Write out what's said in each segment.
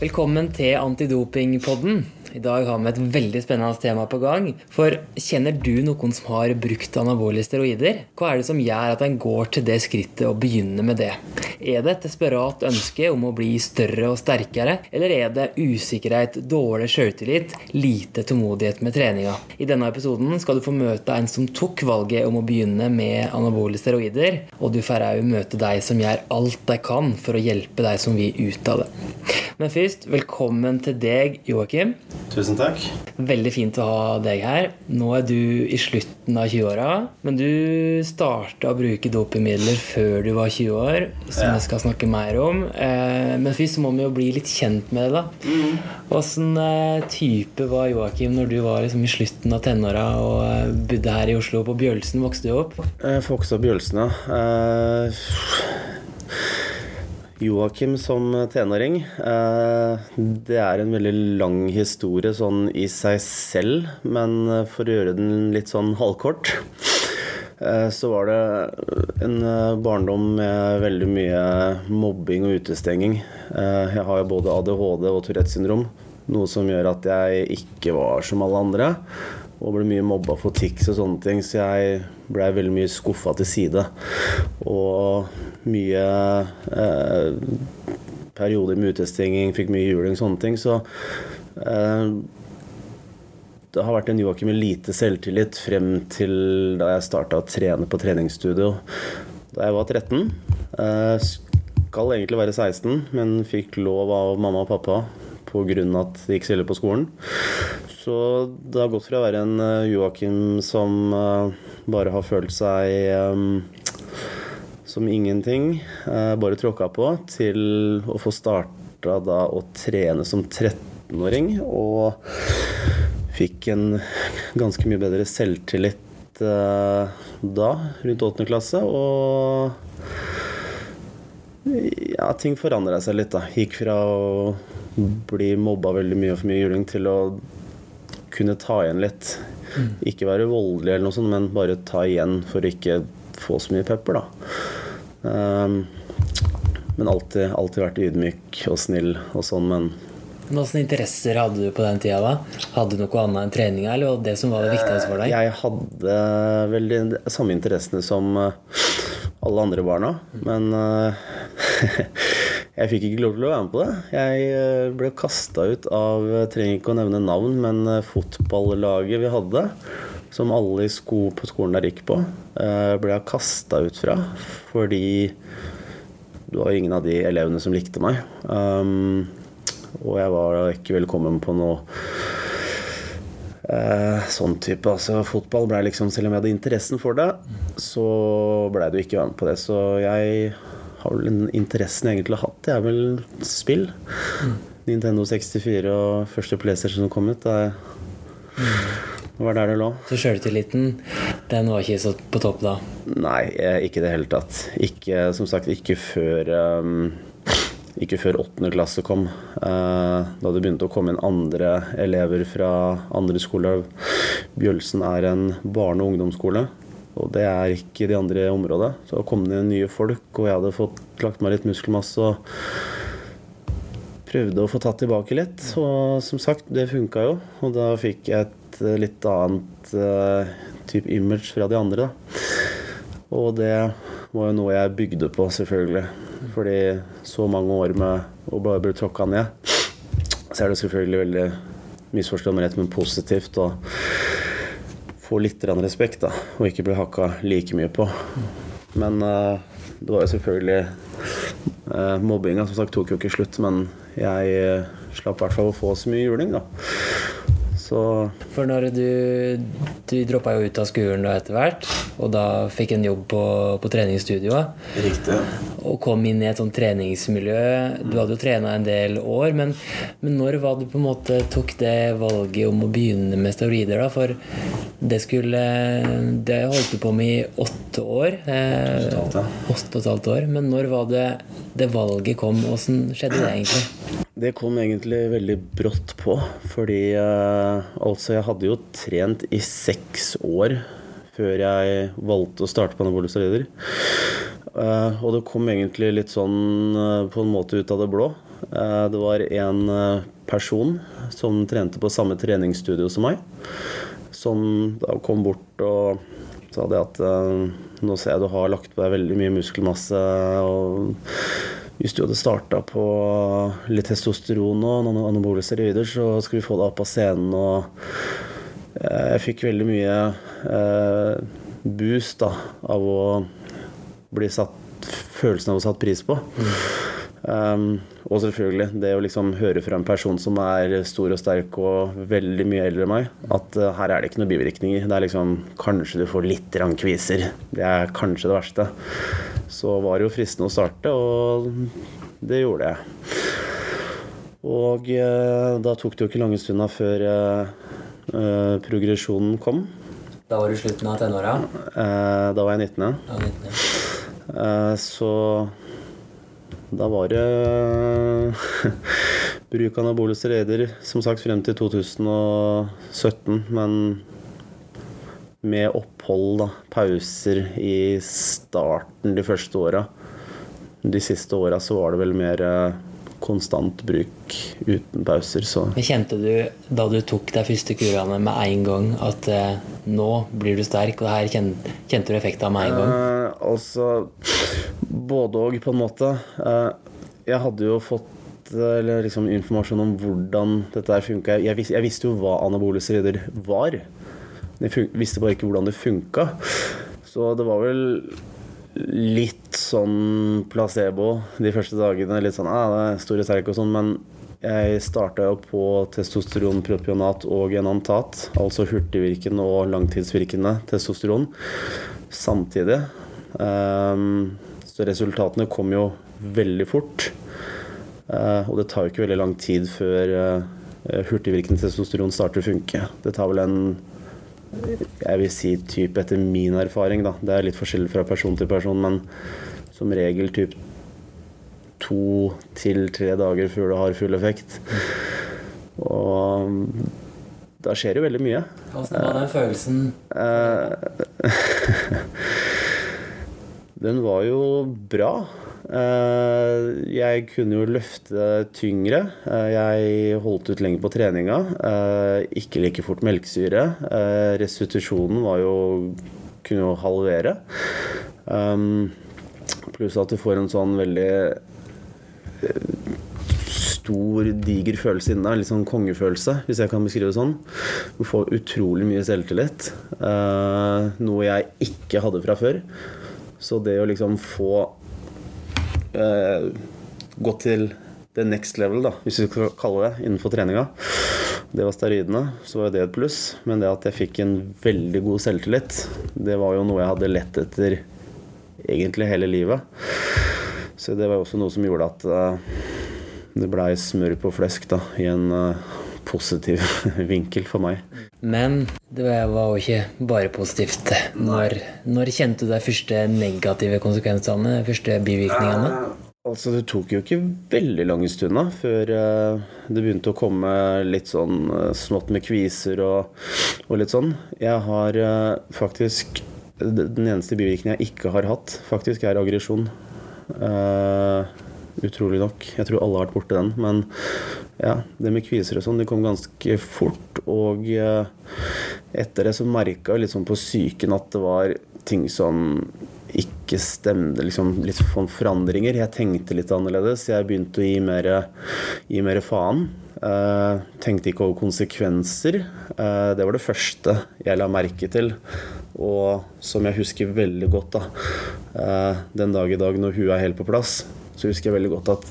Velkommen til Antidopingpodden. I dag har vi et veldig spennende tema på gang. For kjenner du noen som har brukt anabole steroider? Hva er det som gjør at en går til det skrittet og begynner med det? Er det et desperat ønske om å bli større og sterkere, eller er det usikkerhet, dårlig sjøltillit, lite tålmodighet med treninga? I denne episoden skal du få møte en som tok valget om å begynne med anabole steroider, og du får òg møte de som gjør alt de kan for å hjelpe de som vil ut av det. Men først, velkommen til deg, Joakim. Tusen takk. Veldig fint å ha deg her. Nå er du i slutten av 20-åra, men du starta å bruke dopingmidler før du var 20 år, som Ja. jeg skal snakke mer om. Eh, Men først må vi jo bli litt kjent med det, da. Åssen eh, type var Joakim når du var liksom i slutten av tenåra og eh, bodde her i Oslo? På Bjølsen vokste du opp? Jeg vokste opp på Bjølsen, ja. Joakim som tenåring. Eh, det er en veldig lang historie sånn i seg selv, men eh, for å gjøre den litt sånn halvkort eh, så var det en barndom med veldig mye mobbing og utestenging. Jeg har jo både ADHD og Tourettes syndrom, noe som gjør at jeg ikke var som alle andre. Og ble mye mobba for tics og sånne ting, så jeg blei veldig mye skuffa til side. Og mye eh, perioder med utestenging, fikk mye juling, sånne ting. Så eh, det har vært en Joakim med lite selvtillit frem til da jeg starta å trene på treningsstudio da jeg var 13. Eh, skal egentlig være 16, men fikk lov av mamma og pappa pga. at det gikk så ille på skolen. Så det har gått fra å være en eh, Joakim som eh, bare har følt seg eh, som ingenting, bare tråkka på, til å få starta da å trene som 13-åring. Og fikk en ganske mye bedre selvtillit da, rundt 8. klasse. Og ja, ting forandra seg litt, da. Gikk fra å bli mobba veldig mye og for mye juling til å kunne ta igjen litt. Ikke være voldelig eller noe sånt, men bare ta igjen for å ikke få så mye pepper, da. Um, men alltid, alltid vært ydmyk og snill og sånn, men Åssen interesser hadde du på den tida? da? Hadde du noe annet enn treninga, eller det som var det viktigste for deg? Jeg hadde vel de samme interessene som eh, alle andre barna, men eh, jeg fikk ikke lov til å være med på det. Jeg eh, ble kasta ut av jeg trenger ikke å nevne navn, men eh, fotballaget vi hadde, som alle sko på skolen der gikk på, eh, ble jeg kasta ut fra fordi det var ingen av de elevene som likte meg. Um, og jeg var da ikke velkommen på noe Eh, sånn type. Altså, fotball ble liksom Selv om jeg hadde interessen for det, så blei du ikke med på det. Så jeg har vel interessen jeg egentlig har hatt. Det er vel spill. Nintendo 64 og første PlayStation som kom ut. Det var der det lå. Så sjøltilliten, den var ikke så på topp da? Nei, eh, ikke i det hele tatt. Ikke, som sagt, ikke før um, ikke før åttende klasse kom. Eh, da det begynte å komme inn andre elever fra andre skoler. Bjølsen er en barne- og ungdomsskole, og det er ikke de andre områdene. Så det kom det nye folk, og jeg hadde fått lagt meg litt muskelmasse og prøvde å få tatt tilbake litt. Og som sagt, det funka jo. Og da fikk jeg et eh, litt annet uh, type image fra de andre. Da. Og det var jo noe jeg bygde på, selvfølgelig. Fordi så mange år med å bare bli tråkka ned, så er det selvfølgelig veldig misforstå meg rett, men positivt å få litt respekt, da. Og ikke bli hakka like mye på. Men eh, det var jo selvfølgelig uh, Mobbinga som sagt tok jo ikke slutt, men jeg uh, slapp i hvert fall å få så mye juling, da. Så For når du Du droppa jo ut av skolen da etter hvert, og da fikk en jobb på, på treningsstudioet. Riktig. Og kom inn i et sånt treningsmiljø. Du hadde jo trena en del år, men, men når var det på en måte tok det valget om å begynne med steroider? da? For det skulle Det holdt du på med i åtte år. Eh, åtte og et halvt år. Men når var det det valget kom? Åssen skjedde det egentlig? Det kom egentlig veldig brått på, fordi eh, altså jeg hadde jo trent i seks år før jeg valgte å starte på anabole steroider. Eh, og det kom egentlig litt sånn eh, på en måte ut av det blå. Det var en person som trente på samme treningsstudio som meg, som da kom bort og sa det at nå ser jeg du har lagt på deg veldig mye muskelmasse. og hvis du hadde starta på litt testosteron og noen anabole steroider, så skulle vi få deg opp av scenen. Og jeg fikk veldig mye boost da, av å bli satt følelsen av å satt pris på. Mm. Um, og selvfølgelig det å liksom høre fra en person som er stor og sterk og veldig mye eldre enn meg, at uh, her er det ikke noen bivirkninger. Det er liksom Kanskje du får litt kviser. Det er kanskje det verste. Så var det jo fristende å starte, og det gjorde jeg. Og uh, da tok det jo ikke lange stunda før uh, progresjonen kom. Da var du slutten av tenåra? da var jeg 19. Ja, 19. Eh, så da var det bruk av anabole steroider, som sagt, frem til 2017. Men med opphold, da, pauser i starten de første åra. De siste åra så var det vel mer eh, konstant bruk uten pauser. Så. Men Kjente du da du tok deg første kurene med en gang at eh, nå blir du sterk, og her kjente, kjente du effekten av med en gang? Eh, altså både og, på en måte. Eh, jeg hadde jo fått eller liksom informasjon om hvordan dette her funka. Jeg, vis, jeg, visste jo hva anabole steroider var. Jeg visste bare ikke hvordan det funka. Så det var vel litt sånn placebo de første dagene. Litt sånn ah, det er store sterk og sånn, men jeg starta jo på testosteronpropionat og enantat, altså hurtigvirkende og langtidsvirkende testosteron, samtidig. Um, så resultatene kom jo veldig fort. Uh, og det tar jo ikke veldig lang tid før uh, hurtigvirkende testosteron starter å funke. Det tar vel en jeg vil si type etter min erfaring, da. Det er litt forskjellig fra person til person, men som regel type to til tre dager før du har full effekt. Og da skjer jo veldig mye. Hvordan var den følelsen? den var jo bra. Eh, jeg kunne jo løfte tyngre. Eh, jeg holdt ut lenger på treninga. Eh, ikke like fort melkesyre. Restitusjonen var jo kunne jo halvere. Pluss at du får en sånn veldig stor, diger følelse inni deg. Litt sånn kongefølelse, hvis jeg kan beskrive det sånn. Du får utrolig mye selvtillit. noe jeg ikke hadde fra før. Så det å liksom få eh, gått til the next level, da, hvis vi skal kalle det, innenfor treninga. Det var steroidene, så var det et pluss. Men det at jeg fikk en veldig god selvtillit, det var jo noe jeg hadde lett etter egentlig hele livet. Så det var jo også noe som gjorde at uh, det blei smør på flesk da, i en uh, positiv vinkel for meg. Men det var jo ikke bare positivt. Når, når kjente du de første negative konsekvensene? Første bivirkningene? Uh, altså, Det tok jo ikke veldig lange stunder før uh, det begynte å komme litt sånn uh, smått med kviser og, og, litt sånn. Jeg har faktisk Den eneste bivirkningen jeg ikke har hatt, faktisk er aggresjon. Utrolig nok. Jeg tror alle har vært borti den. Men ja, det med kviser og sånn, det kom ganske fort. Og eh, etter det så merka jeg sånn på psyken at det var ting som ikke stemte. Liksom litt sånn forandringer. Jeg tenkte litt annerledes. Jeg begynte å gi mer, gi mer faen. Uh, tenkte ikke over konsekvenser. Uh, det var det første jeg la merke til, og som jeg husker veldig godt. da uh, Den dag i dag når hun er helt på plass, så husker jeg veldig godt at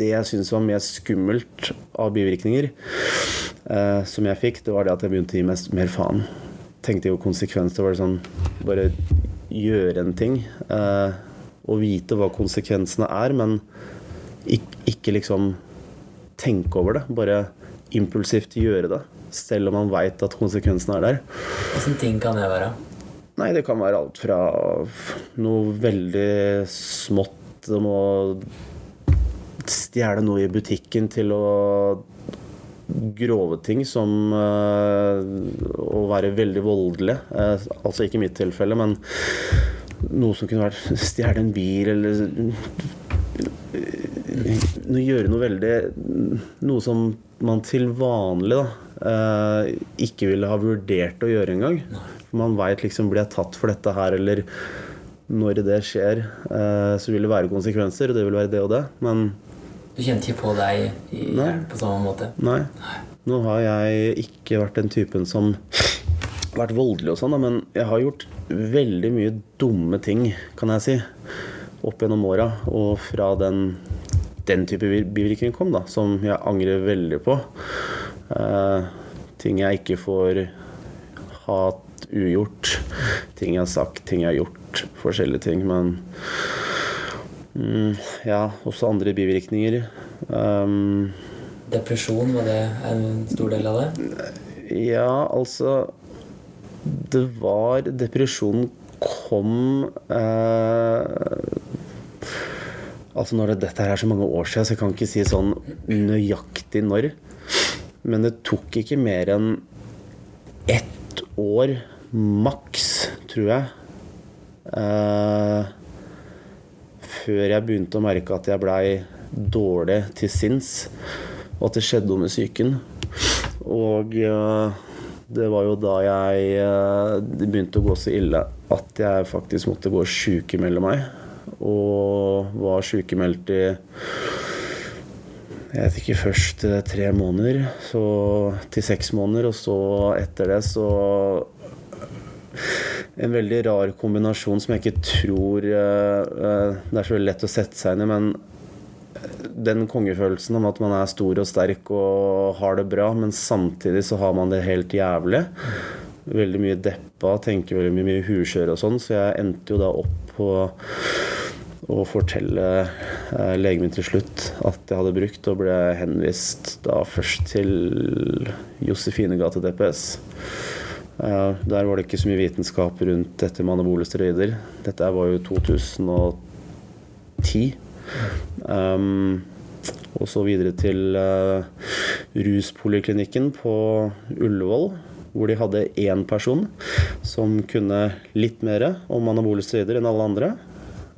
det jeg syntes var mest skummelt av bivirkninger eh, som jeg fikk, det var det at jeg begynte å gi mest, mer faen. Tenkte jo konsekvens. Det sånn Bare gjøre en ting. Eh, og vite hva konsekvensene er, men ikke, ikke liksom tenke over det. Bare impulsivt gjøre det. Selv om man veit at konsekvensene er der. Hvilke ting kan det være? Nei, det kan være alt fra noe veldig smått om å stjele noe i butikken til å grove ting som uh, å være veldig voldelig. Uh, altså ikke i mitt tilfelle, men noe som kunne vært stjele en bil eller gjøre noe veldig Noe som man til vanlig da, eh, ikke ville ha vurdert å gjøre engang. Man veit liksom blir jeg tatt for dette her, eller når det skjer, eh, så vil det være konsekvenser, og det vil være det og det. Men Du kjente ikke på deg i, Nei. på samme måte? nei. Nå har jeg ikke vært den typen som har vært voldelig og sånn, men jeg har gjort veldig mye dumme ting, kan jeg si, opp gjennom åra. Og fra den, den type bivirkning kom, da, som jeg angrer veldig på. Eh, ting jeg ikke får hatt ugjort. Ting jeg har sagt, ting jeg har gjort. Forskjellige ting. Men mm, ja, også andre bivirkninger. Um, Depresjon, var det en stor del av det? ja, altså Det var Depresjonen kom eh, Altså når det, Dette her er så mange år siden, så jeg kan ikke si sånn nøyaktig når. Men det tok ikke mer enn ett år maks, tror jeg. Eh, før jeg begynte å merke at jeg blei dårlig til sinns, og at det skjedde noe med psyken. Og eh, det var jo da jeg eh, begynte å gå så ille at jeg faktisk måtte gå og sjukemelde meg. Og var sjukemeldt i jeg vet ikke, først eh, tre måneder, så til seks måneder, og så etter det så En veldig rar kombinasjon som jeg ikke tror eh, eh, Det er så lett å sette seg inn i, men den kongefølelsen om at man er stor og sterk og har det bra, men samtidig så har man det helt jævlig. Veldig mye deppa, tenker veldig mye, mye huskjør og sånn, så jeg endte jo da opp på å fortelle eh, legen min til slutt at jeg hadde brukt, og ble henvist da først til Josefine gate DPS. Eh, der var det ikke så mye vitenskap rundt dette med anabole steroider. Dette var jo 2010. Um, og så videre til uh, ruspoliklinikken på Ullevål, hvor de hadde én person som kunne litt mer om anabole steroider enn alle andre,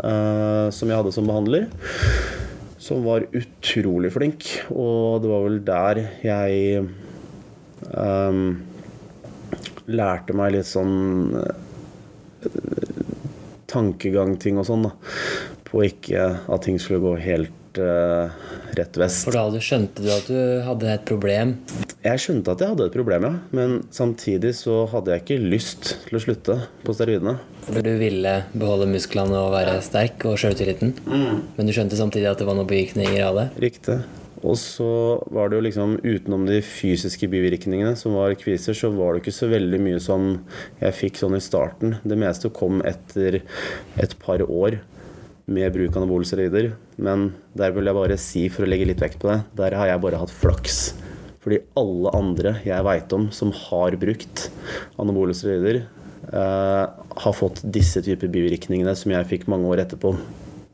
uh, som jeg hadde som behandler. Som var utrolig flink, og det var vel der jeg um, lærte meg litt sånn tankegangting tankegang-ting og sånn, da. På ikke at ting skulle gå helt uh, rett vest. For da skjønte du at du hadde et problem. Jeg skjønte at jeg hadde et problem, ja. Men samtidig så hadde jeg ikke lyst til å slutte på steroidene. For du ville beholde musklene og være sterk og sjøltilliten. Men du skjønte samtidig at det var noen bivirkninger av det. Riktig. Og så var det jo liksom utenom de fysiske bivirkningene, som var kviser, så var det ikke så veldig mye som jeg fikk sånn i starten. Det meste kom etter et par år med bruk av anabole steroider. Men der vil jeg bare si, for å legge litt vekt på det, der har jeg bare hatt flaks. Fordi alle andre jeg veit om som har brukt anabole steroider, eh, har fått disse typer bivirkningene som jeg fikk mange år etterpå.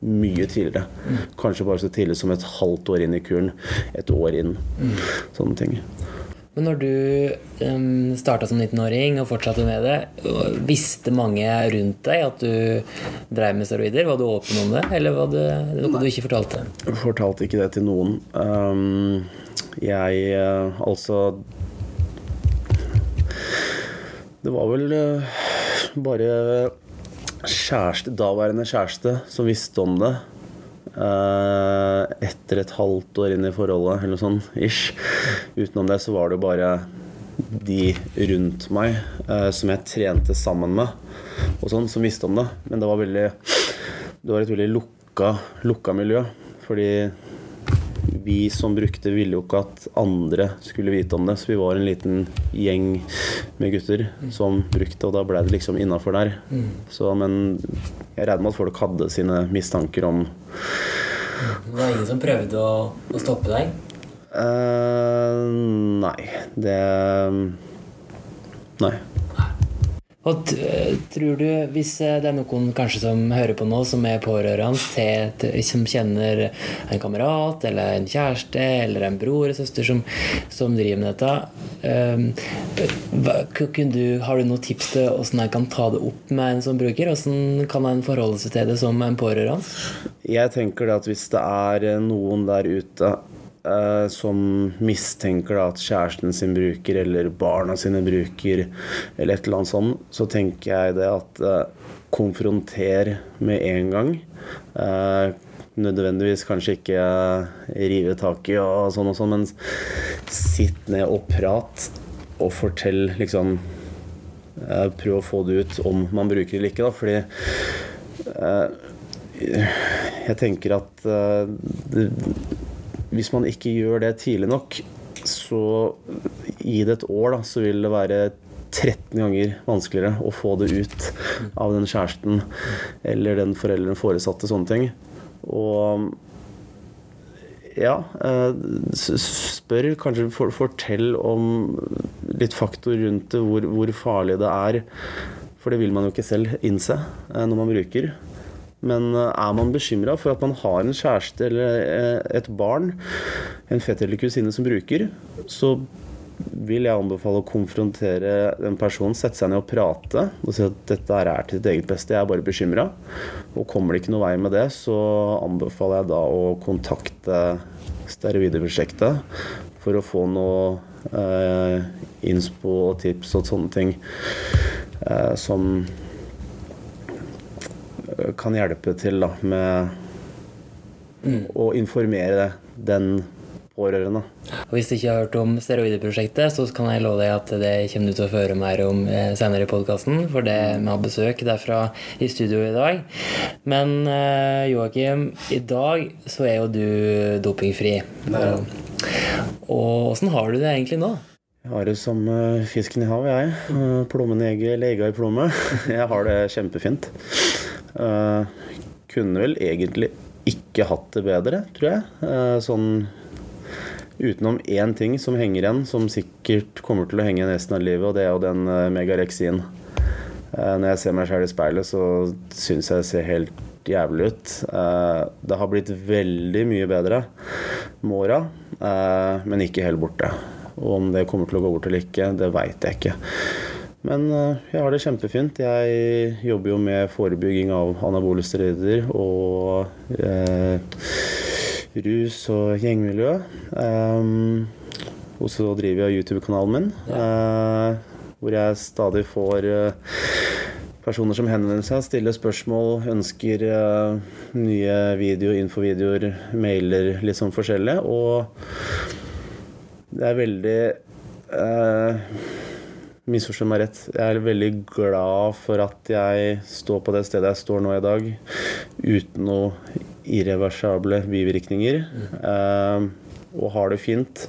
Mye tidligere. Kanskje bare så tidlig som et halvt år inn i kuren. Et år inn. Sånne ting. Men når du um, starta som 19-åring og fortsatte med det, visste mange rundt deg at du drev med steroider? Var du åpen om det, eller var det noe du ikke fortalte? Jeg fortalte ikke det til noen. Um, jeg eh, altså Det var vel uh, bare kjæreste, daværende kjæreste som visste om det. Eh, etter et halvt år inn i forholdet, eller noe sånt. Ish. Utenom det så var det jo bare de rundt meg eh, som jeg trente sammen med, og sånn, som visste om det. Men det var veldig Det var et veldig lukka, lukka miljø. Fordi vi som brukte, ville jo ikke at andre skulle vite om det. Så vi var en liten gjeng med gutter som brukte, og da ble det liksom innafor der. Så, men jeg regner med at folk hadde sine mistanker om Det var ingen som prøvde å, å stoppe deg? Uh, Nei. Det Nei. Og eh, tror du, hvis eh, det er noen kanskje som hører på nå, som er pårørende til, til som kjenner en kamerat eller en kjæreste eller en bror eller søster som, som driver med dette um, du, Har du noen tips til hvordan en kan ta det opp med en som bruker? Hvordan kan en forholde seg til det som en pårørende? Jeg tenker at hvis det er noen der ute eh, som mistenker at kjæresten sin bruker, eller barna sine bruker, eller et eller annet sånt, så tenker jeg det at eh, konfronter med en gang. Eh, nødvendigvis kanskje ikke rive tak i og sånn og sånn, men sitt ned og prat og fortell liksom eh, Prøv å få det ut om man bruker det eller ikke, da, fordi eh, jeg tenker at eh, det, hvis man ikke gjør det tidlig nok, så gi det et år, da, så vil det være 13 ganger vanskeligere å få det ut av den kjæresten eller den forelderen foresatte, sånne ting. Og ja, spør, kanskje for, fortell om litt faktor rundt det, hvor, hvor, farlig det er. For det vil man jo ikke selv innse når man bruker. Men er man bekymra for at man har en kjæreste eller et barn, en fetter eller kusine som bruker, så vil jeg anbefale å konfrontere den personen, sette seg ned og prate og si at dette er til ditt eget beste, jeg er bare bekymra. Og kommer det ikke noe vei med det, så anbefaler jeg da å kontakte Steroideprosjektet for å få noe eh, innspo og tips og sånne ting eh, som kan hjelpe til da, med mm. å informere den pårørende. Og Hvis du ikke har hørt om steroideprosjektet, så kan jeg love deg at det kommer du til å høre mer om eh, senere i podkasten, for det vi har besøk derfra i studio i dag. Men eh, Joakim, i dag så er jo du dopingfri. Og åssen har du det egentlig nå? Jeg har det som eh, fisken i havet, jeg. Plommen i egget, lega i plomme. Jeg har det kjempefint. Kunne vel egentlig ikke hatt det bedre, tror jeg. Sånn Utenom én ting som henger igjen, som sikkert kommer til å henge igjen resten av livet, og det er jo den uh, megarexien. Når jeg ser meg selv i speilet, så syns jeg det ser helt jævlig ut. Det har blitt veldig mye bedre med åra, men ikke helt borte. Og om det kommer til å gå bort eller ikke, det veit jeg ikke. Men jeg har det kjempefint. Jeg jobber jo med forebygging av anabole steroider og rus og gjengmiljø. Um, og så driver jeg YouTube-kanalen min, ja. uh, hvor jeg stadig får uh, personer som henvender seg, stiller spørsmål, ønsker uh, nye video, infovideoer, mailer, litt sånn forskjellig. Og det er veldig Misforstå meg rett. Jeg er veldig glad for at jeg står på det stedet jeg står nå i dag, uten noen irreversible bivirkninger. Mm. og har det fint,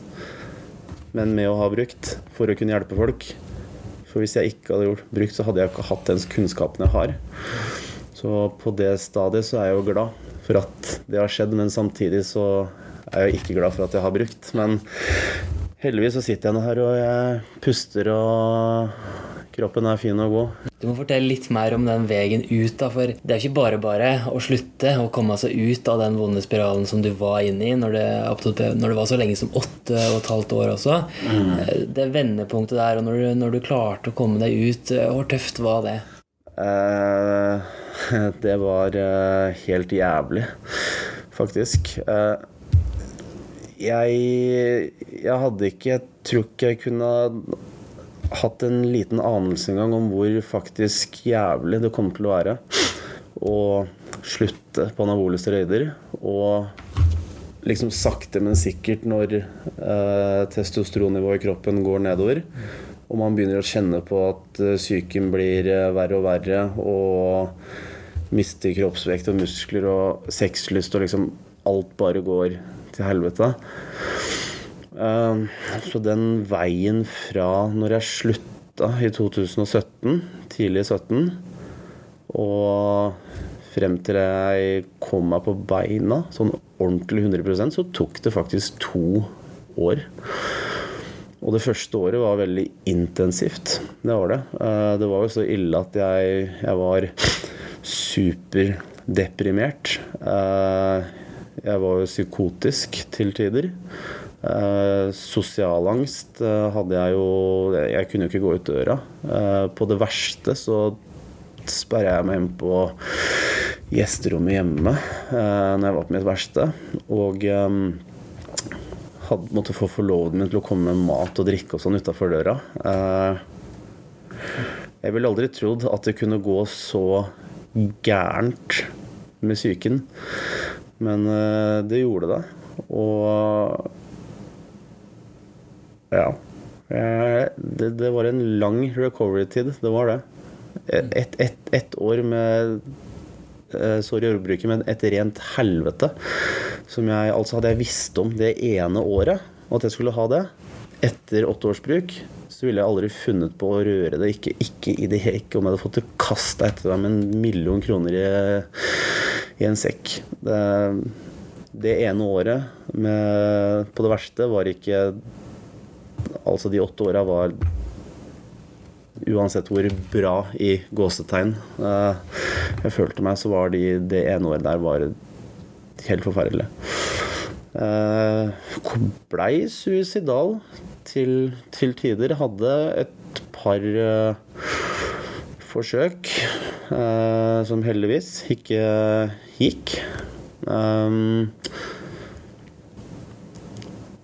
men med å ha brukt for å kunne hjelpe folk. For hvis jeg ikke hadde gjort brukt, så hadde jeg ikke hatt den kunnskapen jeg har. Så på det stadiet så er jeg jo glad for at det har skjedd, men samtidig så er jeg ikke glad for at jeg har brukt. Men heldigvis så sitter jeg nå her og jeg puster og kroppen er fin og god. Du må fortelle litt mer om den veien ut. da, for Det er ikke bare bare å slutte å komme seg ut av den vonde spiralen som du var inne i når det, når det var så lenge som åtte og et halvt år også. Mm. Det vendepunktet der, og når du, når du, klarte å komme deg ut, hvor tøft var det? Eh, det var eh, helt jævlig, faktisk. Eh, jeg, jeg hadde ikke Jeg tror ikke jeg kunne hatt en liten anelse engang om hvor faktisk jævlig det kommer til å være å slutte på anabole steroider. Og liksom sakte, men sikkert, når eh, testosteronnivået i kroppen går nedover, og man begynner å kjenne på at eh, psyken blir eh, verre og verre, og mister kroppsvekt og muskler og sexlyst, og liksom alt bare går til helvete Ehm, så den veien fra når jeg slutta i 2017, tidlig 17, og frem til jeg kom meg på beina, sånn ordentlig 100% så tok det faktisk to år. Og det første året var veldig intensivt. Det var det. Eh, det var jo så ille at jeg, jeg var superdeprimert. Jeg var jo psykotisk til tider. Eh, Sosialangst eh, hadde jeg jo Jeg kunne jo ikke gå ut døra. Eh, på det verste så sperra jeg meg inn på gjesterommet hjemme eh, når jeg var på mitt verste. Og eh, hadde, måtte få forloveden min til å komme med mat og drikke og sånn utafor døra. Eh, jeg ville aldri trodd at det kunne gå så gærent med psyken. Men uh, det gjorde det. Og ja. Det, det var en lang recovery-tid. Det var det. Ett et, et år med Eh, sorry ordbruket, men et rent helvete. Som jeg altså hadde jeg visst om det ene året, at jeg skulle ha det. Etter åtte års bruk så ville jeg aldri funnet på å røre det. Ikke, ikke i det ikke om jeg hadde fått det kasta etter meg med en million kroner i, i en sekk. Det, det ene året med, på det verste var ikke Altså, de åtte åra var uansett hvor bra i gåsetegn eh, jeg følte meg, så var de, det ene året der var helt forferdelig. Eh, blei suicidal til, til, tider. Hadde et par uh, forsøk som heldigvis ikke gikk. Um,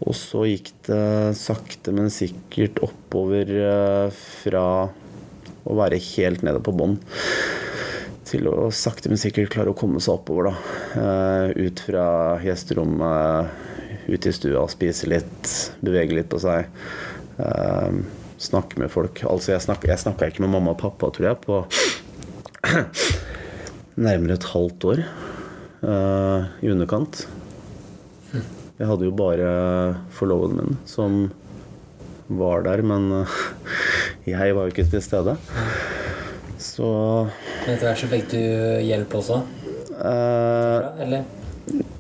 og så gikk det sakte, men sikkert oppover uh, fra å være helt nede på bånn til å sakte, men sikkert klare å komme seg oppover, da. Uh, ut fra gjesterommet, ut i stua, spise litt, bevege litt på seg. Uh, snakke med folk. Altså, jeg snakka ikke med mamma og pappa, tror jeg, på nærmere et halvt år uh, i underkant. Jeg hadde jo bare forloveden min som var der, men jeg var jo ikke til stede. Så Men etter hvert så fikk du hjelp også? Uh, Eller?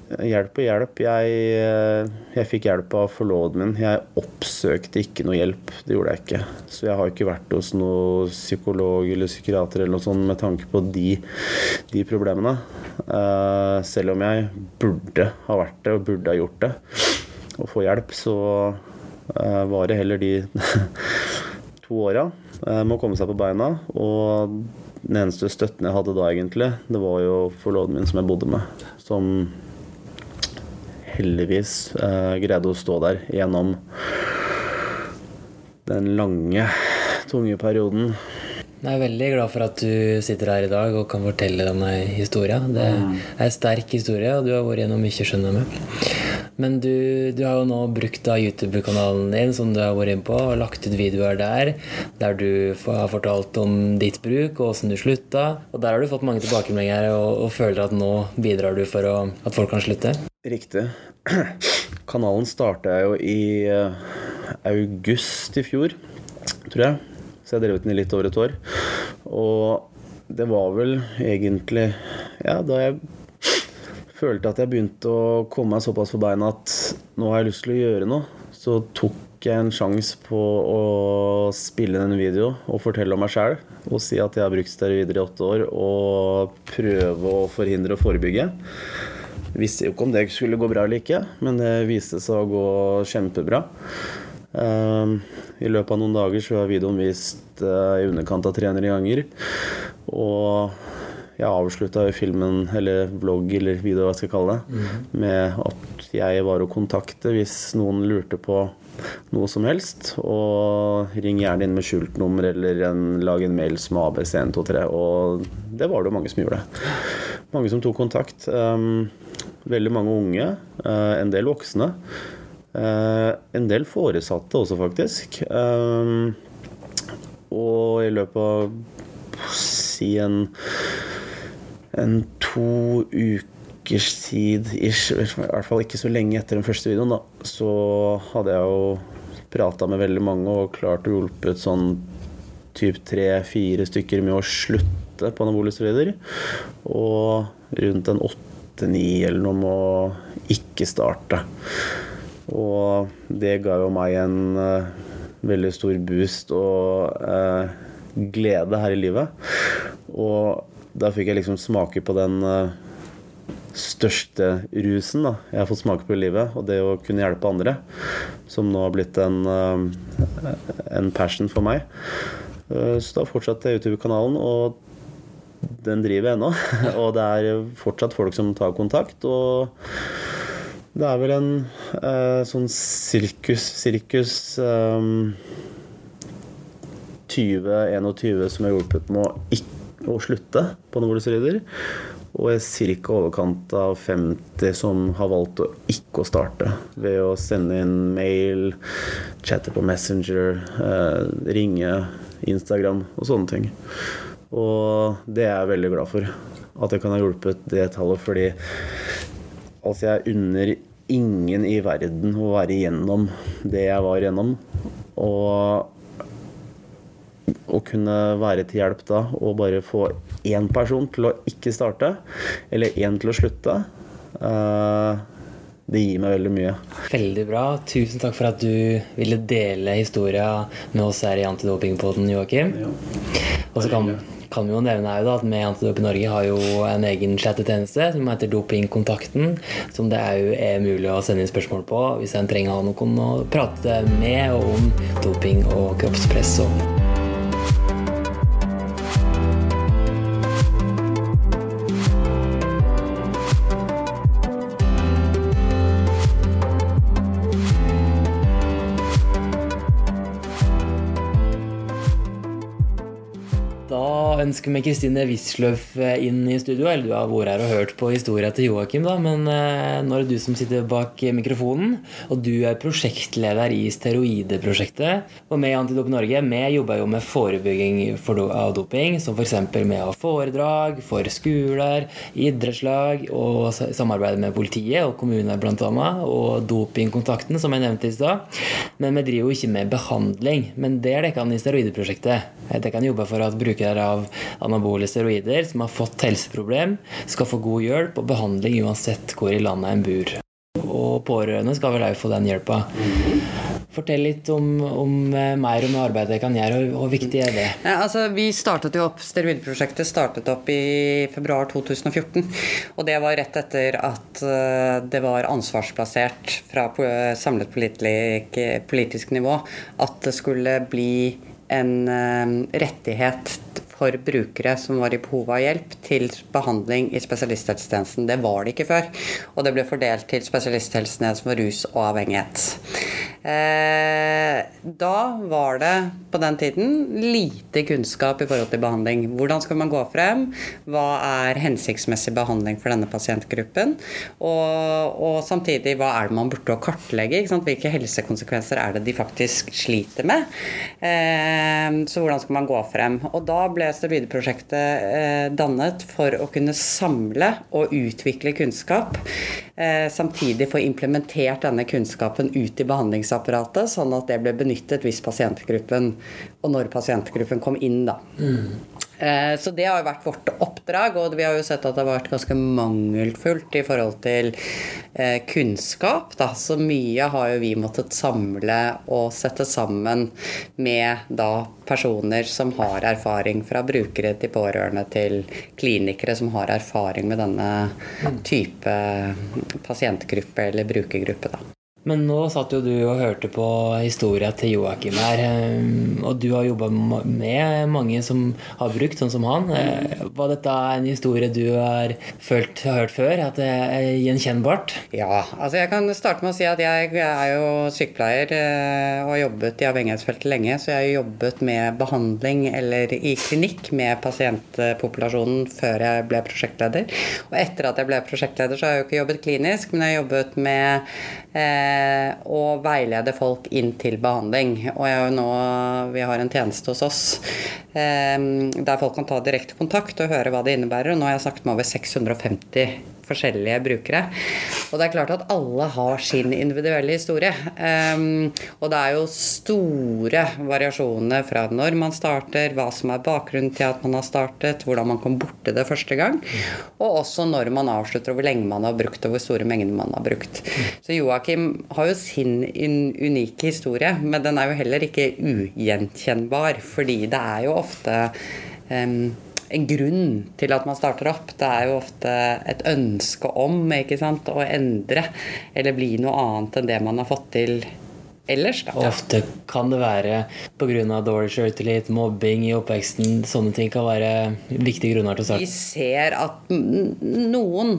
Hjelp og hjelp. Jeg, eh, jeg fikk hjelp av forloveden min. Jeg oppsøkte ikke noe hjelp. Det gjorde jeg ikke. Så jeg har ikke vært hos noen psykolog eller psykiater eller noe sånt med tanke på de, de problemene. Uh, selv om jeg burde ha vært det og burde ha gjort det og få hjelp, så uh, var det heller de to åra med å komme seg på beina. Og den eneste støtten jeg hadde da, egentlig, det var jo forloveden min som jeg bodde med. Som heldigvis eh, greide å stå der gjennom den lange, tunge perioden. Jeg er veldig glad for at du sitter her i dag og kan fortelle denne historien. Det er en sterk historie, og du har vært gjennom mye, skjønner jeg. Men du, du, har jo nå brukt YouTube-kanalen din som du har vært inne på, og lagt ut videoer der der du har fortalt om ditt bruk og åssen du slutta. Og der har du fått mange tilbakemeldinger og, og føler at nå bidrar du for å, at folk kan slutte. Riktig. Kanalen starta jo i uh, august i fjor, tror jeg. Så jeg har drevet den i litt over et år. Og det var vel egentlig Ja, da jeg følte at jeg begynte å komme meg såpass på beina at nå har jeg lyst til å gjøre noe, så tok jeg en sjanse på å spille inn en video og fortelle om meg sjæl. Og si at jeg har brukt steroider i åtte år og prøve å forhindre og forebygge. Visste jo ikke om det skulle gå bra eller ikke, men det viste seg å gå kjempebra. Ehm, I løpet av noen dager så har videoen vist eh, i underkant av 300 ganger. Og jeg avslutta filmen, eller vlogg eller video, hva jeg skal kalle det, mm. med at jeg var å kontakte hvis noen lurte på noe som helst. Og ring gjerne inn med skjult nummer eller en, lag en mail som ABC123. Og det var det mange som gjorde. Mange som tok kontakt. Um, veldig mange unge. Uh, en del voksne. Uh, en del foresatte også, faktisk. Um, og i løpet av si en en to ukers tid ish, i hvert fall ikke så lenge etter den første videoen, da, så hadde jeg jo prata med veldig mange og klart å hjulpet sånn typ tre-fire stykker med å slutte på anabole steroider. Og rundt en åtte-ni eller noe med å ikke starte. Og det ga jo meg en uh, veldig stor boost og uh, glede her i livet. Og da fikk jeg liksom smake på den uh, største rusen da. jeg har fått smake på i livet, og det å kunne hjelpe andre, som nå har blitt en, uh, en passion for meg. Uh, så da fortsatte jeg YouTube-kanalen, og den driver jeg ennå. Og det er fortsatt folk som tar kontakt. Og det er vel en eh, sånn sirkus Sirkus eh, 2021 som har hjulpet med å, ikke, å slutte på anabolesteroider. Og ca. overkant av 50 som har valgt å ikke å starte. Ved å sende inn mail, chatte på Messenger, eh, ringe, Instagram og sånne ting. Og det er jeg veldig glad for. At jeg kan ha hjulpet det tallet, fordi altså jeg unner ingen i verden å være igjennom det jeg var igjennom. Og å kunne være til hjelp da og bare få én person til å ikke starte, eller én til å slutte, uh, det gir meg veldig mye. Veldig bra. Tusen takk for at du ville dele historia med oss her i Antidopingpoden, Joakim. Ja. Og så kan, kan, vi jo nevne her da, at Antidop Antidoping Norge har jo en egen chattetjeneste som heter Dopingkontakten, som det er jo er mulig å sende inn spørsmål på hvis en trenger å ha noen å prate med om doping og kroppspress. og ønsker med Kristine Wisløff eh, inn i studio. Eller du har vært her og hørt på historia til Joakim, da, men eh, nå er det du som sitter bak mikrofonen. Og du er prosjektleder i steroideprosjektet. Og i Antidop Norge vi jobber jo med forebygging av doping, som f.eks. med å ha foredrag for skoler, idrettslag, og samarbeide med politiet og kommuner bl.a. Og Dopingkontakten, som jeg nevnte i stad. Men vi driver jo ikke med behandling. Men det er dere i steroideprosjektet. Dere kan jobbe for at brukere av anabole steroider som har fått helseproblem, skal få god hjelp og behandling uansett hvor i landet en bor. Og pårørende skal vel òg få den hjelpa. Fortell litt om, om eh, mer om arbeidet jeg kan gjøre, og hvor viktig er det? Ja, altså, vi startet jo opp, Steroidprosjektet startet opp i februar 2014. Og det var rett etter at uh, det var ansvarsplassert fra samlet politisk, politisk nivå at det skulle bli en uh, rettighet for brukere som var i behov av hjelp, til behandling i spesialisthelsetjenesten. Det var det ikke før. Og det ble fordelt til spesialisthelsetjenesten for rus og avhengighet. Eh, da var det på den tiden lite kunnskap i forhold til behandling. Hvordan skal man gå frem? Hva er hensiktsmessig behandling for denne pasientgruppen? Og, og samtidig, hva er det man burde kartlegge? Hvilke helsekonsekvenser er det de faktisk sliter med? Eh, så hvordan skal man gå frem? Og da ble Steroideprosjektet eh, dannet for å kunne samle og utvikle kunnskap. Eh, samtidig få implementert denne kunnskapen ut i behandlingsapparatet, sånn at det ble benyttet hvis pasientgruppen, og når pasientgruppen kom inn, da. Mm. Eh, så det har jo vært vårt oppdrag, og vi har jo sett at det har vært ganske mangelfullt i forhold til eh, kunnskap. Da. Så mye har jo vi måttet samle og sette sammen med da personer som har erfaring, fra brukere til pårørende til klinikere som har erfaring med denne type pasientgruppe eller brukergruppe. Da. Men nå satt jo du og hørte på historia til Joakim her. Eh, og du har jobba med mange som har brukt sånn som han. Eh, var dette en historie du har følt hørt før? At det er gjenkjennbart? Ja. altså Jeg kan starte med å si at jeg er jo sykepleier eh, og har jobbet i avhengighetsfeltet lenge. Så jeg har jobbet med behandling eller i klinikk med pasientpopulasjonen før jeg ble prosjektleder. Og etter at jeg ble prosjektleder, så har jeg jo ikke jobbet klinisk, men jeg har jobbet med og eh, veilede folk inn til behandling. Og nå, vi har en tjeneste hos oss eh, der folk kan ta direkte kontakt og høre hva det innebærer. Og nå har jeg snakket med over 650 forskjellige brukere. Og det er klart at alle har sin individuelle historie. Um, og det er jo store variasjoner fra når man starter, hva som er bakgrunnen til at man har startet, hvordan man kom borti det første gang, og også når man avslutter, og hvor lenge man har brukt, og hvor store mengder man har brukt. Så Joakim har jo sin unike historie, men den er jo heller ikke ugjenkjennbar, fordi det er jo ofte um, en grunn til at man starter opp. Det er jo ofte et ønske om sant, å endre eller bli noe annet enn det man har fått til ellers. Da. Ofte kan det være pga. dårlig sjøltillit, mobbing i oppveksten. Sånne ting kan være viktige grunner til å starte. Vi ser at noen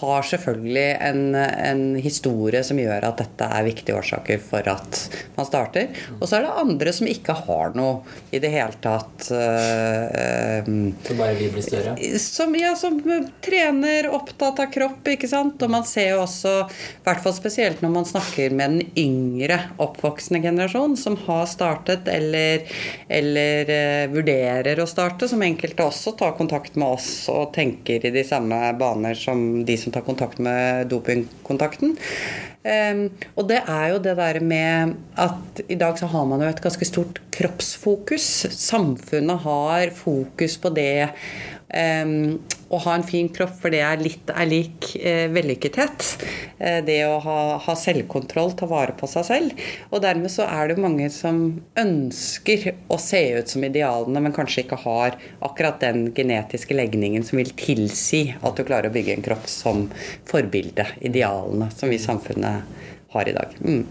har selvfølgelig en, en historie som gjør at dette er viktige årsaker for at man starter. Og så er det andre som ikke har noe i det hele tatt. eh, Så bare vil blir større. som, ja, som trener, opptatt av kropp, ikke sant. Og man ser jo også, i hvert fall spesielt når man snakker med den yngre oppvoksende generasjon, som har startet eller, eller uh, vurderer å starte, som enkelte også tar kontakt med oss og tenker i de samme baner som de som tar kontakt med dopingkontakten. Um, og det er jo det der med at i dag så har man jo et ganske stort kroppsfokus. Samfunnet har fokus på det å ha en fin kropp, for det er litt er lik eh, vellykkethet. Eh, det å ha, ha selvkontroll, ta vare på seg selv. Og dermed så er det mange som ønsker å se ut som idealene, men kanskje ikke har akkurat den genetiske legningen som vil tilsi at du klarer å bygge en kropp som forbilde. Idealene som vi i samfunnet har i dag. Mm.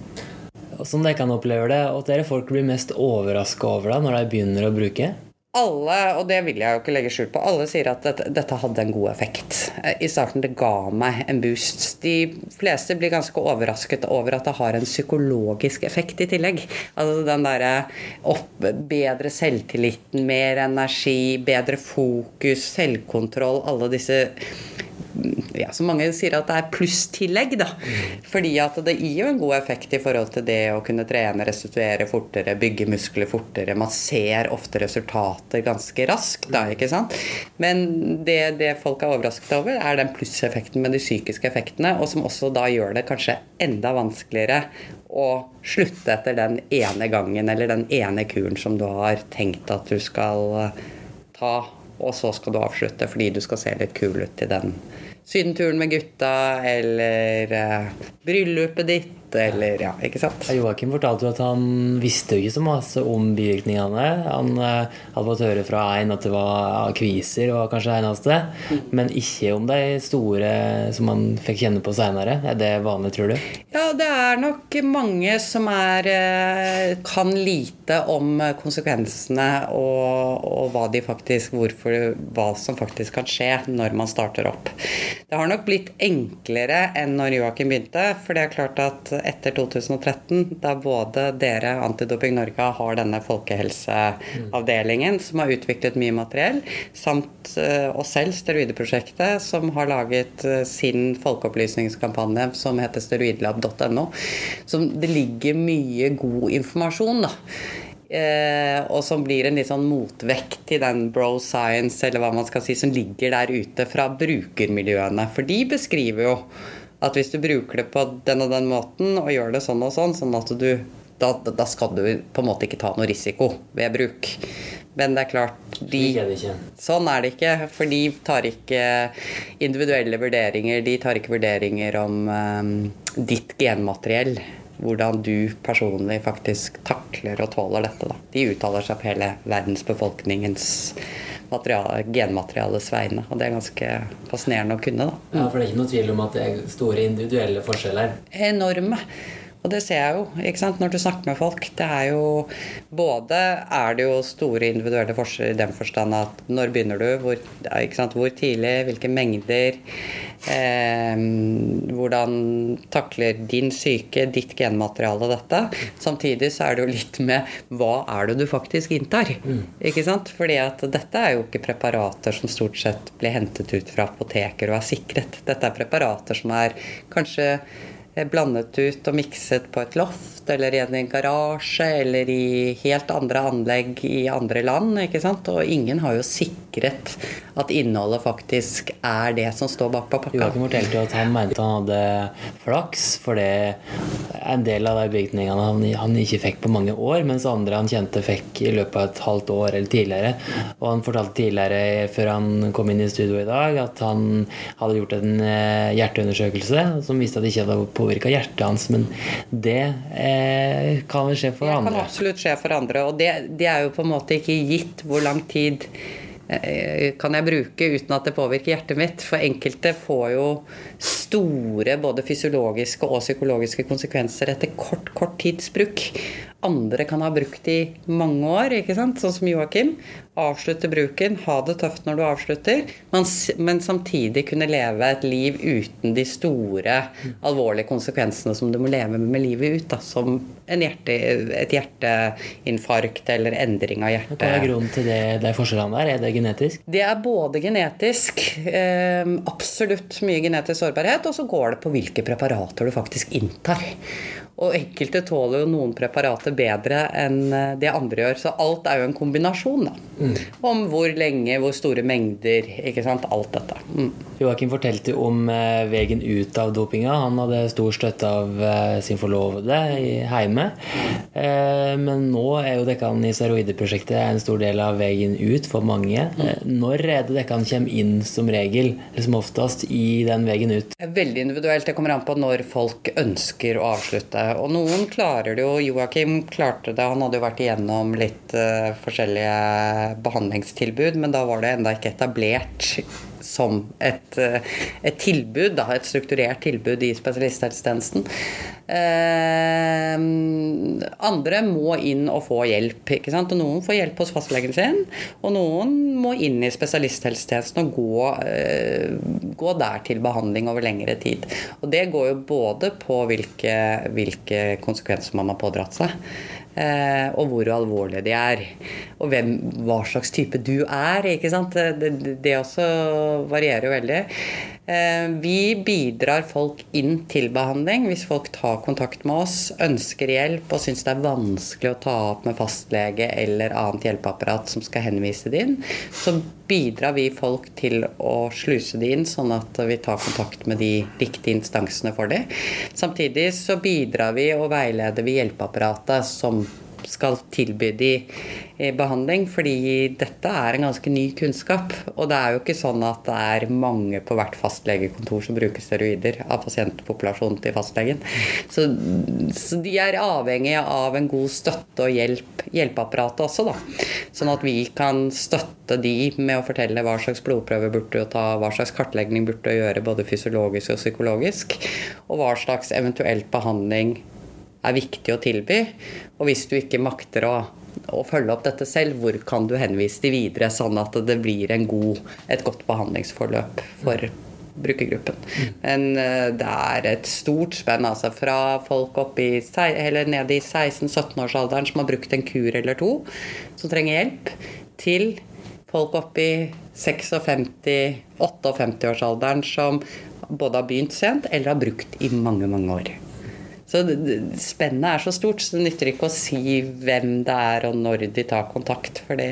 Som dere kan oppleve det, at dere folk blir mest overraska over det når de begynner å bruke. Alle, og det vil jeg jo ikke legge skjul på, alle sier at dette, dette hadde en god effekt. I starten det ga meg en boost. De fleste blir ganske overrasket over at det har en psykologisk effekt i tillegg. Altså den derre bedre selvtilliten, mer energi, bedre fokus, selvkontroll, alle disse ja, som mange sier at det er plusstillegg, da. Fordi at det gir jo en god effekt i forhold til det å kunne trene, restituere fortere, bygge muskler fortere. Man ser ofte resultater ganske raskt, da, ikke sant. Men det, det folk er overrasket over, er den plusseffekten med de psykiske effektene, og som også da gjør det kanskje enda vanskeligere å slutte etter den ene gangen eller den ene kuren som du har tenkt at du skal eh, ta, og så skal du avslutte fordi du skal se litt kul ut i den sydenturen med gutta, eller eh, bryllupet ditt, eller ja, ikke sant? Joakim fortalte jo at han visste jo ikke så masse om bivirkningene. Han eh, hadde fått høre fra en at det var kviser, var kanskje det eneste. Men ikke om de store som han fikk kjenne på seinere. Er det vanlig, tror du? Ja, det er nok mange som er, eh, kan lite om konsekvensene og, og hva de faktisk hvorfor, hva som faktisk kan skje når man starter opp. Det har nok blitt enklere enn når Joakim begynte. For det er klart at etter 2013, da både dere, Antidoping Norge, har denne folkehelseavdelingen som har utviklet mye materiell, samt eh, oss selv, Steroideprosjektet, som har laget eh, sin folkeopplysningskampanje som heter steroidlab.no. Så det ligger mye god informasjon, da. Eh, og som blir en litt sånn motvekt til den bro science eller hva man skal si, som ligger der ute fra brukermiljøene. For de beskriver jo at hvis du bruker det på den og den måten og gjør det sånn og sånn, sånn at du da, da skal du på en måte ikke ta noe risiko ved bruk. Men det er klart de, Slik er det ikke. Sånn er det ikke, for de tar ikke individuelle vurderinger. De tar ikke vurderinger om um, ditt genmateriell. Hvordan du personlig faktisk takler og tåler dette. Da. De uttaler seg på hele verdensbefolkningens genmateriales vegne. Og det er ganske fascinerende å kunne. da. Ja, For det er ikke noe tvil om at det er store individuelle forskjeller. enorme. Og det ser jeg jo ikke sant? når du snakker med folk. Det er jo Både er det jo store individuelle forskjeller i den forstand at når begynner du, hvor, hvor tidlig, hvilke mengder eh, Hvordan takler din syke, ditt genmateriale dette. Samtidig så er det jo litt med hva er det du faktisk inntar. Ikke sant? Fordi at dette er jo ikke preparater som stort sett blir hentet ut fra apoteker og er sikret. Dette er preparater som er kanskje blandet ut og mikset på et loft eller i en garasje eller i helt andre anlegg i andre land. ikke sant? Og ingen har jo sikret at innholdet faktisk er det som står bak på pakka. Joakim fortalte jo at han mente han hadde flaks, for det en del av de bygningene han, han ikke fikk på mange år, mens andre han kjente fikk i løpet av et halvt år eller tidligere. Og han fortalte tidligere, før han kom inn i studio i dag, at han hadde gjort en eh, hjerteundersøkelse som viste at det ikke hadde påvirka hjertet hans, men det eh, kan skje for Det kan absolutt skje for andre. Og det, det er jo på en måte ikke gitt hvor lang tid eh, kan jeg bruke uten at det påvirker hjertet mitt? For enkelte får jo store både fysiologiske og psykologiske konsekvenser etter kort, kort tidsbruk andre kan ha brukt i mange år, ikke sant? sånn som Joakim. Avslutte bruken, ha det tøft når du avslutter, men samtidig kunne leve et liv uten de store, alvorlige konsekvensene som du må leve med livet ut. Da, som hjerte, et hjerteinfarkt eller endring av hjertet. Hva er grunnen til det, det forskjellene der? Er det genetisk? Det er både genetisk, eh, absolutt mye genetisk sårbarhet, og så går det på hvilke preparater du faktisk inntar. Og enkelte tåler jo noen preparater bedre enn eh, det andre gjør. Så alt er jo en kombinasjon, da. Mm. Om hvor lenge, hvor store mengder, ikke sant. Alt dette. Mm. Joakim fortalte om eh, veien ut av dopinga. Han hadde stor støtte av eh, sin forlovede hjemme. Men nå er jo Dekkan i steroideprosjektet en stor del av veien ut for mange. Mm. Når er det Dekkan kommer inn som regel, eller som oftest, i den veien ut? Veldig individuelt. Det kommer an på når folk ønsker å avslutte og noen klarer det jo. Joakim klarte det. Han hadde jo vært igjennom litt uh, forskjellige behandlingstilbud, men da var det enda ikke etablert som et, uh, et tilbud, da, et strukturert tilbud i spesialisthelsetjenesten. Eh, andre må inn og få hjelp. ikke sant? Og Noen får hjelp hos fastlegen sin, og noen må inn i spesialisthelsetjenesten og gå, eh, gå, der til behandling over lengre tid. Og Det går jo både på hvilke, hvilke konsekvenser man har pådratt seg. Eh, og hvor alvorlige de er. Og hvem, hva slags type du er. ikke sant? Det, det også varierer jo veldig. Eh, vi bidrar folk inn til behandling hvis folk tar kontakt med oss, ønsker hjelp og syns det er vanskelig å ta opp med fastlege eller annet hjelpeapparat som skal henvise det inn. Så bidrar vi folk til å sluse det inn, sånn at vi tar kontakt med de riktige instansene for det. Samtidig så bidrar vi og veileder vi hjelpeapparatet som skal tilby de eh, behandling, fordi dette er en ganske ny kunnskap. Og det er jo ikke sånn at det er mange på hvert fastlegekontor som bruker steroider av pasientpopulasjonen til fastlegen. Så, så, de er avhengige av en god støtte og hjelp, hjelpeapparatet også, da. Sånn at vi kan støtte de med å fortelle hva slags blodprøve burde du ta, hva slags kartlegging burde du gjøre både fysiologisk og psykologisk, og hva slags eventuelt behandling er viktig å tilby. Og hvis du ikke makter å, å følge opp dette selv, hvor kan du henvise de videre, sånn at det blir god, et godt behandlingsforløp for brukergruppen. Men uh, det er et stort spenn, altså. Fra folk i, eller ned i 16-17-årsalderen som har brukt en kur eller to, som trenger hjelp, til folk oppe i 56-58-årsalderen som både har begynt sent eller har brukt i mange, mange år. Så spennet er så stort, så det nytter ikke å si hvem det er og når de tar kontakt, for det,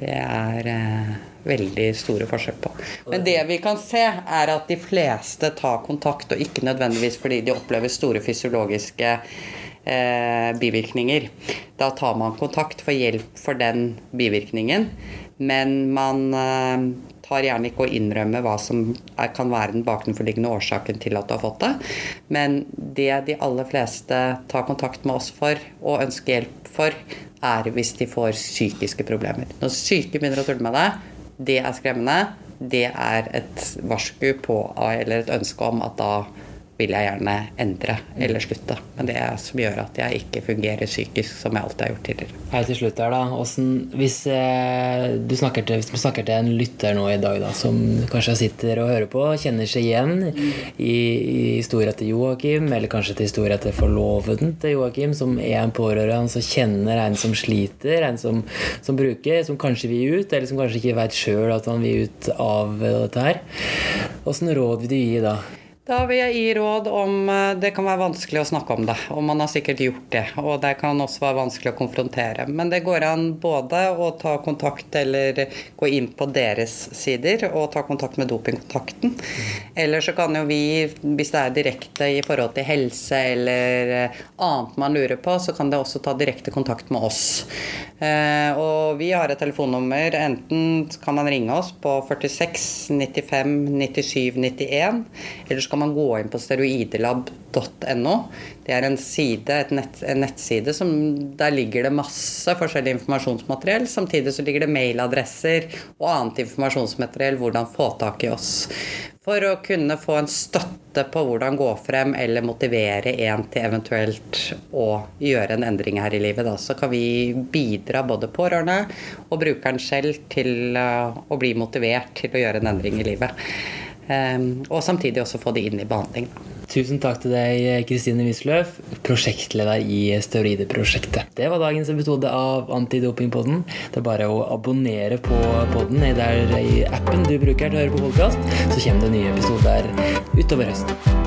det er eh, veldig store forskjell på. Men det vi kan se, er at de fleste tar kontakt, og ikke nødvendigvis fordi de opplever store fysiologiske eh, bivirkninger. Da tar man kontakt for hjelp for den bivirkningen, men man eh, tar gjerne ikke å innrømme hva som er, kan være den bakenforliggende årsaken til at du har fått det. Men det de aller fleste tar kontakt med oss for og ønsker hjelp for, er hvis de får psykiske problemer. Når syke begynner å tulle med deg, det er skremmende. Det er et varsku på, eller et ønske om at da vil jeg gjerne endre eller slutte. Men det er som gjør at jeg ikke fungerer psykisk som jeg alltid har gjort tidligere. Hei til slutt her da, Hvordan, hvis, eh, du snakker til, hvis du snakker til en lytter nå i dag da, som kanskje sitter og hører på, kjenner seg igjen i, i historien til Joakim, eller kanskje til historien til forloveden til Joakim, som er en pårørende som kjenner en som sliter, en som, som bruker, som kanskje vil ut, eller som kanskje ikke vet sjøl at han vil ut av dette her. Åssen råd vil du gi da? Da vil jeg gi råd om eh, Det kan være vanskelig å snakke om det, og man har sikkert gjort det. Og det kan også være vanskelig å konfrontere. Men det går an både å ta kontakt eller gå inn på deres sider og ta kontakt med Dopingkontakten. Eller så kan jo vi, hvis det er direkte i forhold til helse eller eh, annet man lurer på, så kan det også ta direkte kontakt med oss. Eh, og vi har et telefonnummer. Enten kan man ringe oss på 46 95 97 91, eller så kan man gå inn på steroidelab.no. Det er en, side, nett, en nettside som der ligger det masse forskjellig informasjonsmateriell. Samtidig så ligger det mailadresser og annet informasjonsmateriell hvordan få tak i oss. For å kunne få en støtte på hvordan gå frem eller motivere en til eventuelt å gjøre en endring her i livet. Da. Så kan vi bidra både pårørende og brukeren selv til eh, å bli motivert til å gjøre en endring i livet. Ehm, og samtidig også få det inn i behandling. Tusen takk til deg, Kristine Wisløff, prosjektleder i Steroideprosjektet. Det var dagens episode av Antidopingpodden. Det er bare å abonnere på podden i appen du bruker til å høre på podkast, så kommer det nye episoder utover høsten.